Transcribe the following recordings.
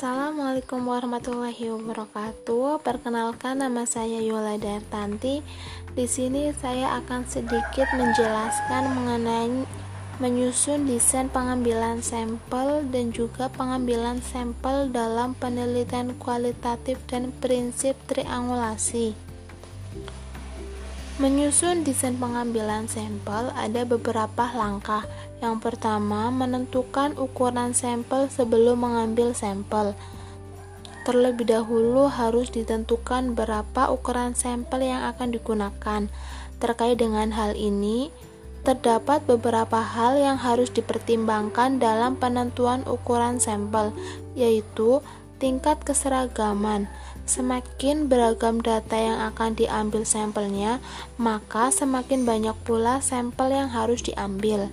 Assalamualaikum warahmatullahi wabarakatuh. Perkenalkan nama saya Yola Dartanti. Di sini saya akan sedikit menjelaskan mengenai menyusun desain pengambilan sampel dan juga pengambilan sampel dalam penelitian kualitatif dan prinsip triangulasi. Menyusun desain pengambilan sampel ada beberapa langkah. Yang pertama, menentukan ukuran sampel sebelum mengambil sampel. Terlebih dahulu harus ditentukan berapa ukuran sampel yang akan digunakan. Terkait dengan hal ini, terdapat beberapa hal yang harus dipertimbangkan dalam penentuan ukuran sampel, yaitu tingkat keseragaman. Semakin beragam data yang akan diambil sampelnya, maka semakin banyak pula sampel yang harus diambil.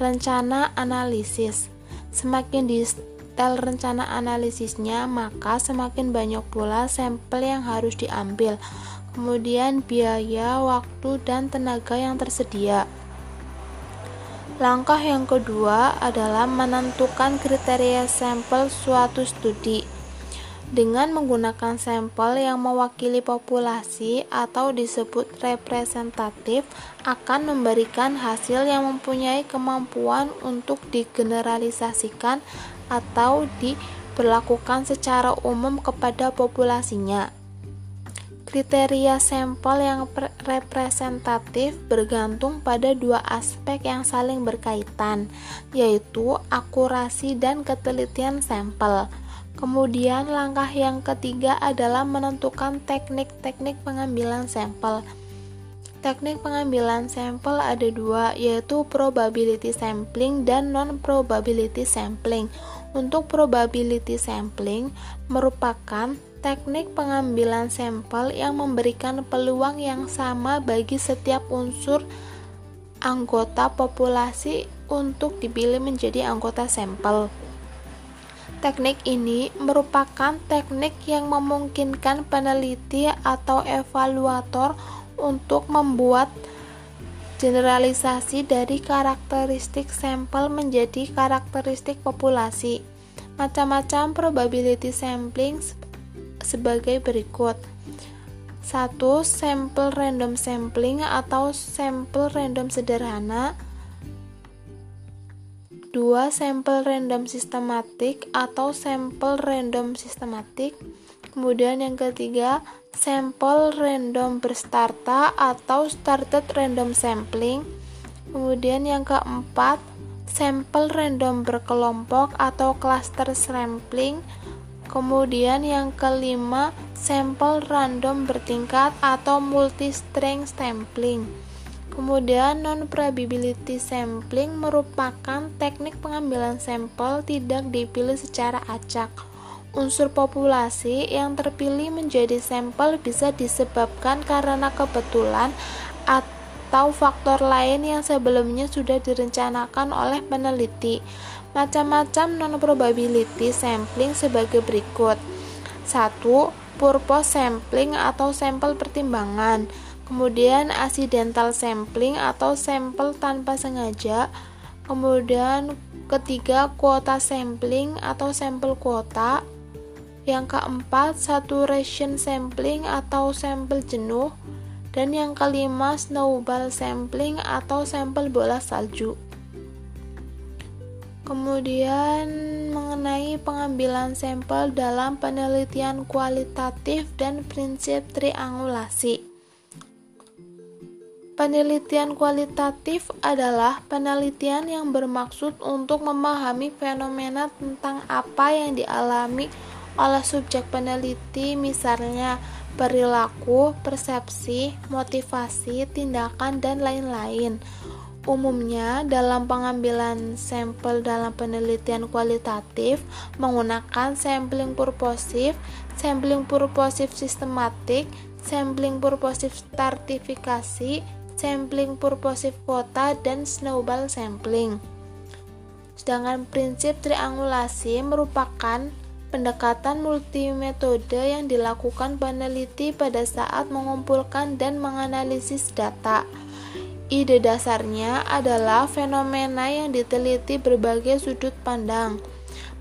Rencana analisis semakin detail rencana analisisnya, maka semakin banyak pula sampel yang harus diambil. Kemudian, biaya, waktu, dan tenaga yang tersedia. Langkah yang kedua adalah menentukan kriteria sampel suatu studi dengan menggunakan sampel yang mewakili populasi atau disebut representatif akan memberikan hasil yang mempunyai kemampuan untuk digeneralisasikan atau diberlakukan secara umum kepada populasinya. Kriteria sampel yang representatif bergantung pada dua aspek yang saling berkaitan, yaitu akurasi dan ketelitian sampel. Kemudian langkah yang ketiga adalah menentukan teknik-teknik pengambilan sampel. Teknik pengambilan sampel ada dua, yaitu probability sampling dan non-probability sampling. Untuk probability sampling merupakan teknik pengambilan sampel yang memberikan peluang yang sama bagi setiap unsur anggota populasi untuk dipilih menjadi anggota sampel. Teknik ini merupakan teknik yang memungkinkan peneliti atau evaluator untuk membuat generalisasi dari karakteristik sampel menjadi karakteristik populasi. Macam-macam probability sampling sebagai berikut. 1. Sampel random sampling atau sampel random sederhana 2. Sampel random sistematik atau sampel random sistematik. Kemudian yang ketiga, sampel random berstarta atau started random sampling. Kemudian yang keempat, sampel random berkelompok atau cluster sampling. Kemudian yang kelima, sampel random bertingkat atau multi-string sampling. Kemudian non-probability sampling merupakan teknik pengambilan sampel tidak dipilih secara acak. Unsur populasi yang terpilih menjadi sampel bisa disebabkan karena kebetulan atau faktor lain yang sebelumnya sudah direncanakan oleh peneliti. Macam-macam non-probability sampling sebagai berikut. 1. Purpose sampling atau sampel pertimbangan kemudian accidental sampling atau sampel tanpa sengaja, kemudian ketiga kuota sampling atau sampel kuota, yang keempat saturation sampling atau sampel jenuh, dan yang kelima snowball sampling atau sampel bola salju. Kemudian mengenai pengambilan sampel dalam penelitian kualitatif dan prinsip triangulasi. Penelitian kualitatif adalah penelitian yang bermaksud untuk memahami fenomena tentang apa yang dialami oleh subjek peneliti, misalnya perilaku, persepsi, motivasi, tindakan, dan lain-lain. Umumnya, dalam pengambilan sampel dalam penelitian kualitatif menggunakan sampling purposif, sampling purposif sistematik, sampling purposif stratifikasi, sampling purposive quota, dan snowball sampling. Sedangkan prinsip triangulasi merupakan pendekatan multimetode yang dilakukan peneliti pada saat mengumpulkan dan menganalisis data. Ide dasarnya adalah fenomena yang diteliti berbagai sudut pandang.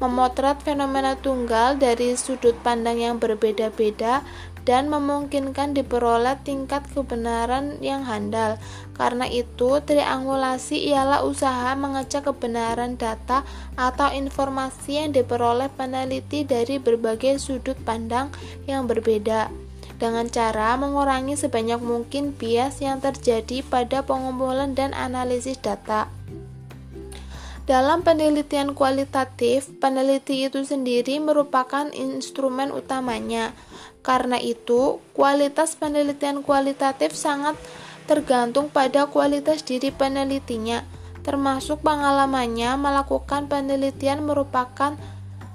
memotret fenomena tunggal dari sudut pandang yang berbeda-beda dan memungkinkan diperoleh tingkat kebenaran yang handal. Karena itu, triangulasi ialah usaha mengecek kebenaran data atau informasi yang diperoleh peneliti dari berbagai sudut pandang yang berbeda dengan cara mengurangi sebanyak mungkin bias yang terjadi pada pengumpulan dan analisis data. Dalam penelitian kualitatif, peneliti itu sendiri merupakan instrumen utamanya. Karena itu, kualitas penelitian kualitatif sangat tergantung pada kualitas diri penelitinya, termasuk pengalamannya melakukan penelitian merupakan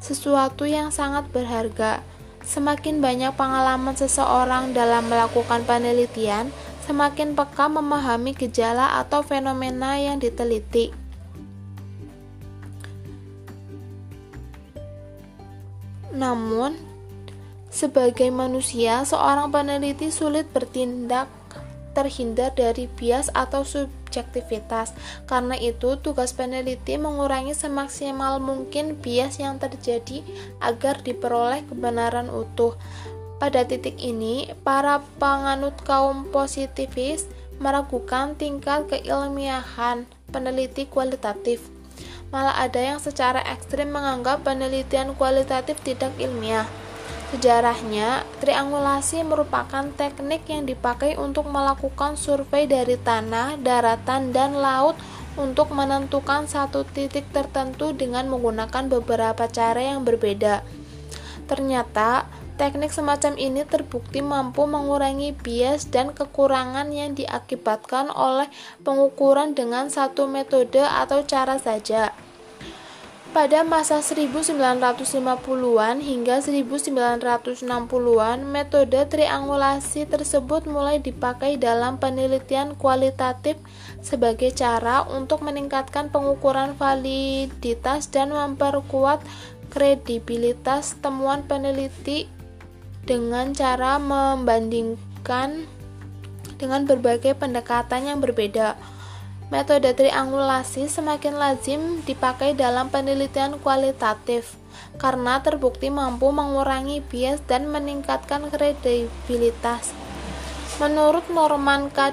sesuatu yang sangat berharga. Semakin banyak pengalaman seseorang dalam melakukan penelitian, semakin peka memahami gejala atau fenomena yang diteliti. Namun, sebagai manusia, seorang peneliti sulit bertindak terhindar dari bias atau subjektivitas. Karena itu, tugas peneliti mengurangi semaksimal mungkin bias yang terjadi agar diperoleh kebenaran utuh. Pada titik ini, para penganut kaum positivis meragukan tingkat keilmiahan peneliti kualitatif. Malah ada yang secara ekstrim menganggap penelitian kualitatif tidak ilmiah. Sejarahnya, triangulasi merupakan teknik yang dipakai untuk melakukan survei dari tanah, daratan, dan laut untuk menentukan satu titik tertentu dengan menggunakan beberapa cara yang berbeda. Ternyata, teknik semacam ini terbukti mampu mengurangi bias dan kekurangan yang diakibatkan oleh pengukuran dengan satu metode atau cara saja. Pada masa 1950-an hingga 1960-an, metode triangulasi tersebut mulai dipakai dalam penelitian kualitatif sebagai cara untuk meningkatkan pengukuran validitas dan memperkuat kredibilitas temuan peneliti dengan cara membandingkan dengan berbagai pendekatan yang berbeda. Metode triangulasi semakin lazim dipakai dalam penelitian kualitatif karena terbukti mampu mengurangi bias dan meningkatkan kredibilitas. Menurut Norman K.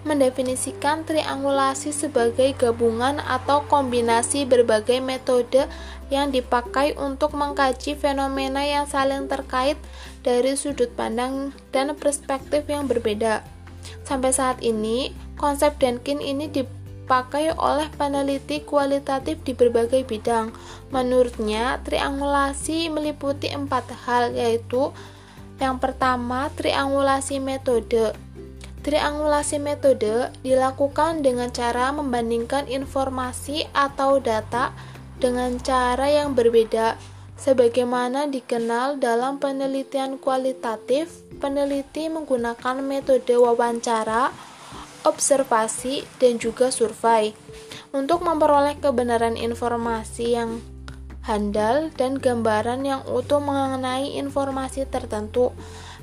Mendefinisikan triangulasi sebagai gabungan atau kombinasi berbagai metode yang dipakai untuk mengkaji fenomena yang saling terkait dari sudut pandang dan perspektif yang berbeda. Sampai saat ini, Konsep Denkin ini dipakai oleh peneliti kualitatif di berbagai bidang. Menurutnya, triangulasi meliputi empat hal, yaitu yang pertama, triangulasi metode. Triangulasi metode dilakukan dengan cara membandingkan informasi atau data dengan cara yang berbeda. Sebagaimana dikenal dalam penelitian kualitatif, peneliti menggunakan metode wawancara observasi, dan juga survei untuk memperoleh kebenaran informasi yang handal dan gambaran yang utuh mengenai informasi tertentu.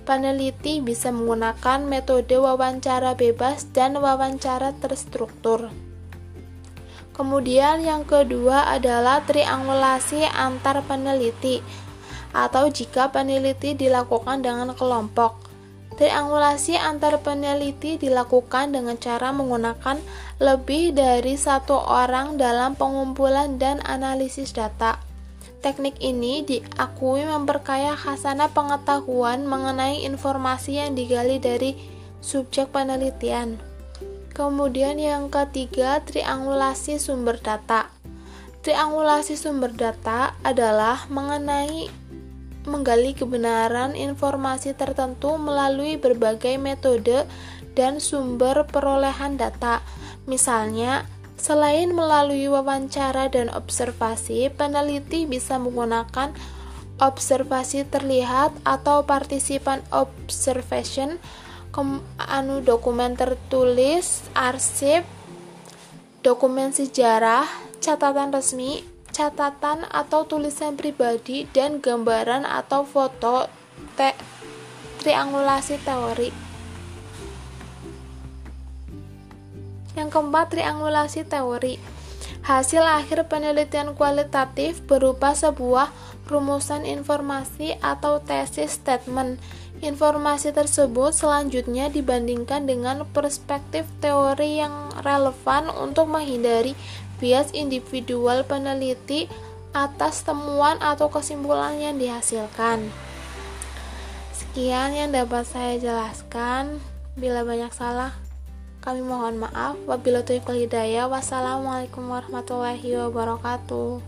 Peneliti bisa menggunakan metode wawancara bebas dan wawancara terstruktur. Kemudian yang kedua adalah triangulasi antar peneliti atau jika peneliti dilakukan dengan kelompok. Triangulasi antar peneliti dilakukan dengan cara menggunakan lebih dari satu orang dalam pengumpulan dan analisis data. Teknik ini diakui memperkaya khasana pengetahuan mengenai informasi yang digali dari subjek penelitian. Kemudian yang ketiga, triangulasi sumber data. Triangulasi sumber data adalah mengenai menggali kebenaran informasi tertentu melalui berbagai metode dan sumber perolehan data. Misalnya, selain melalui wawancara dan observasi, peneliti bisa menggunakan observasi terlihat atau partisipan observation, anu dokumen tertulis, arsip, dokumen sejarah, catatan resmi, catatan atau tulisan pribadi dan gambaran atau foto te triangulasi teori. Yang keempat, triangulasi teori. Hasil akhir penelitian kualitatif berupa sebuah rumusan informasi atau tesis statement. Informasi tersebut selanjutnya dibandingkan dengan perspektif teori yang relevan untuk menghindari bias individual peneliti atas temuan atau kesimpulan yang dihasilkan. Sekian yang dapat saya jelaskan. Bila banyak salah, kami mohon maaf. Wabillahi hidayah. Wassalamualaikum warahmatullahi wabarakatuh.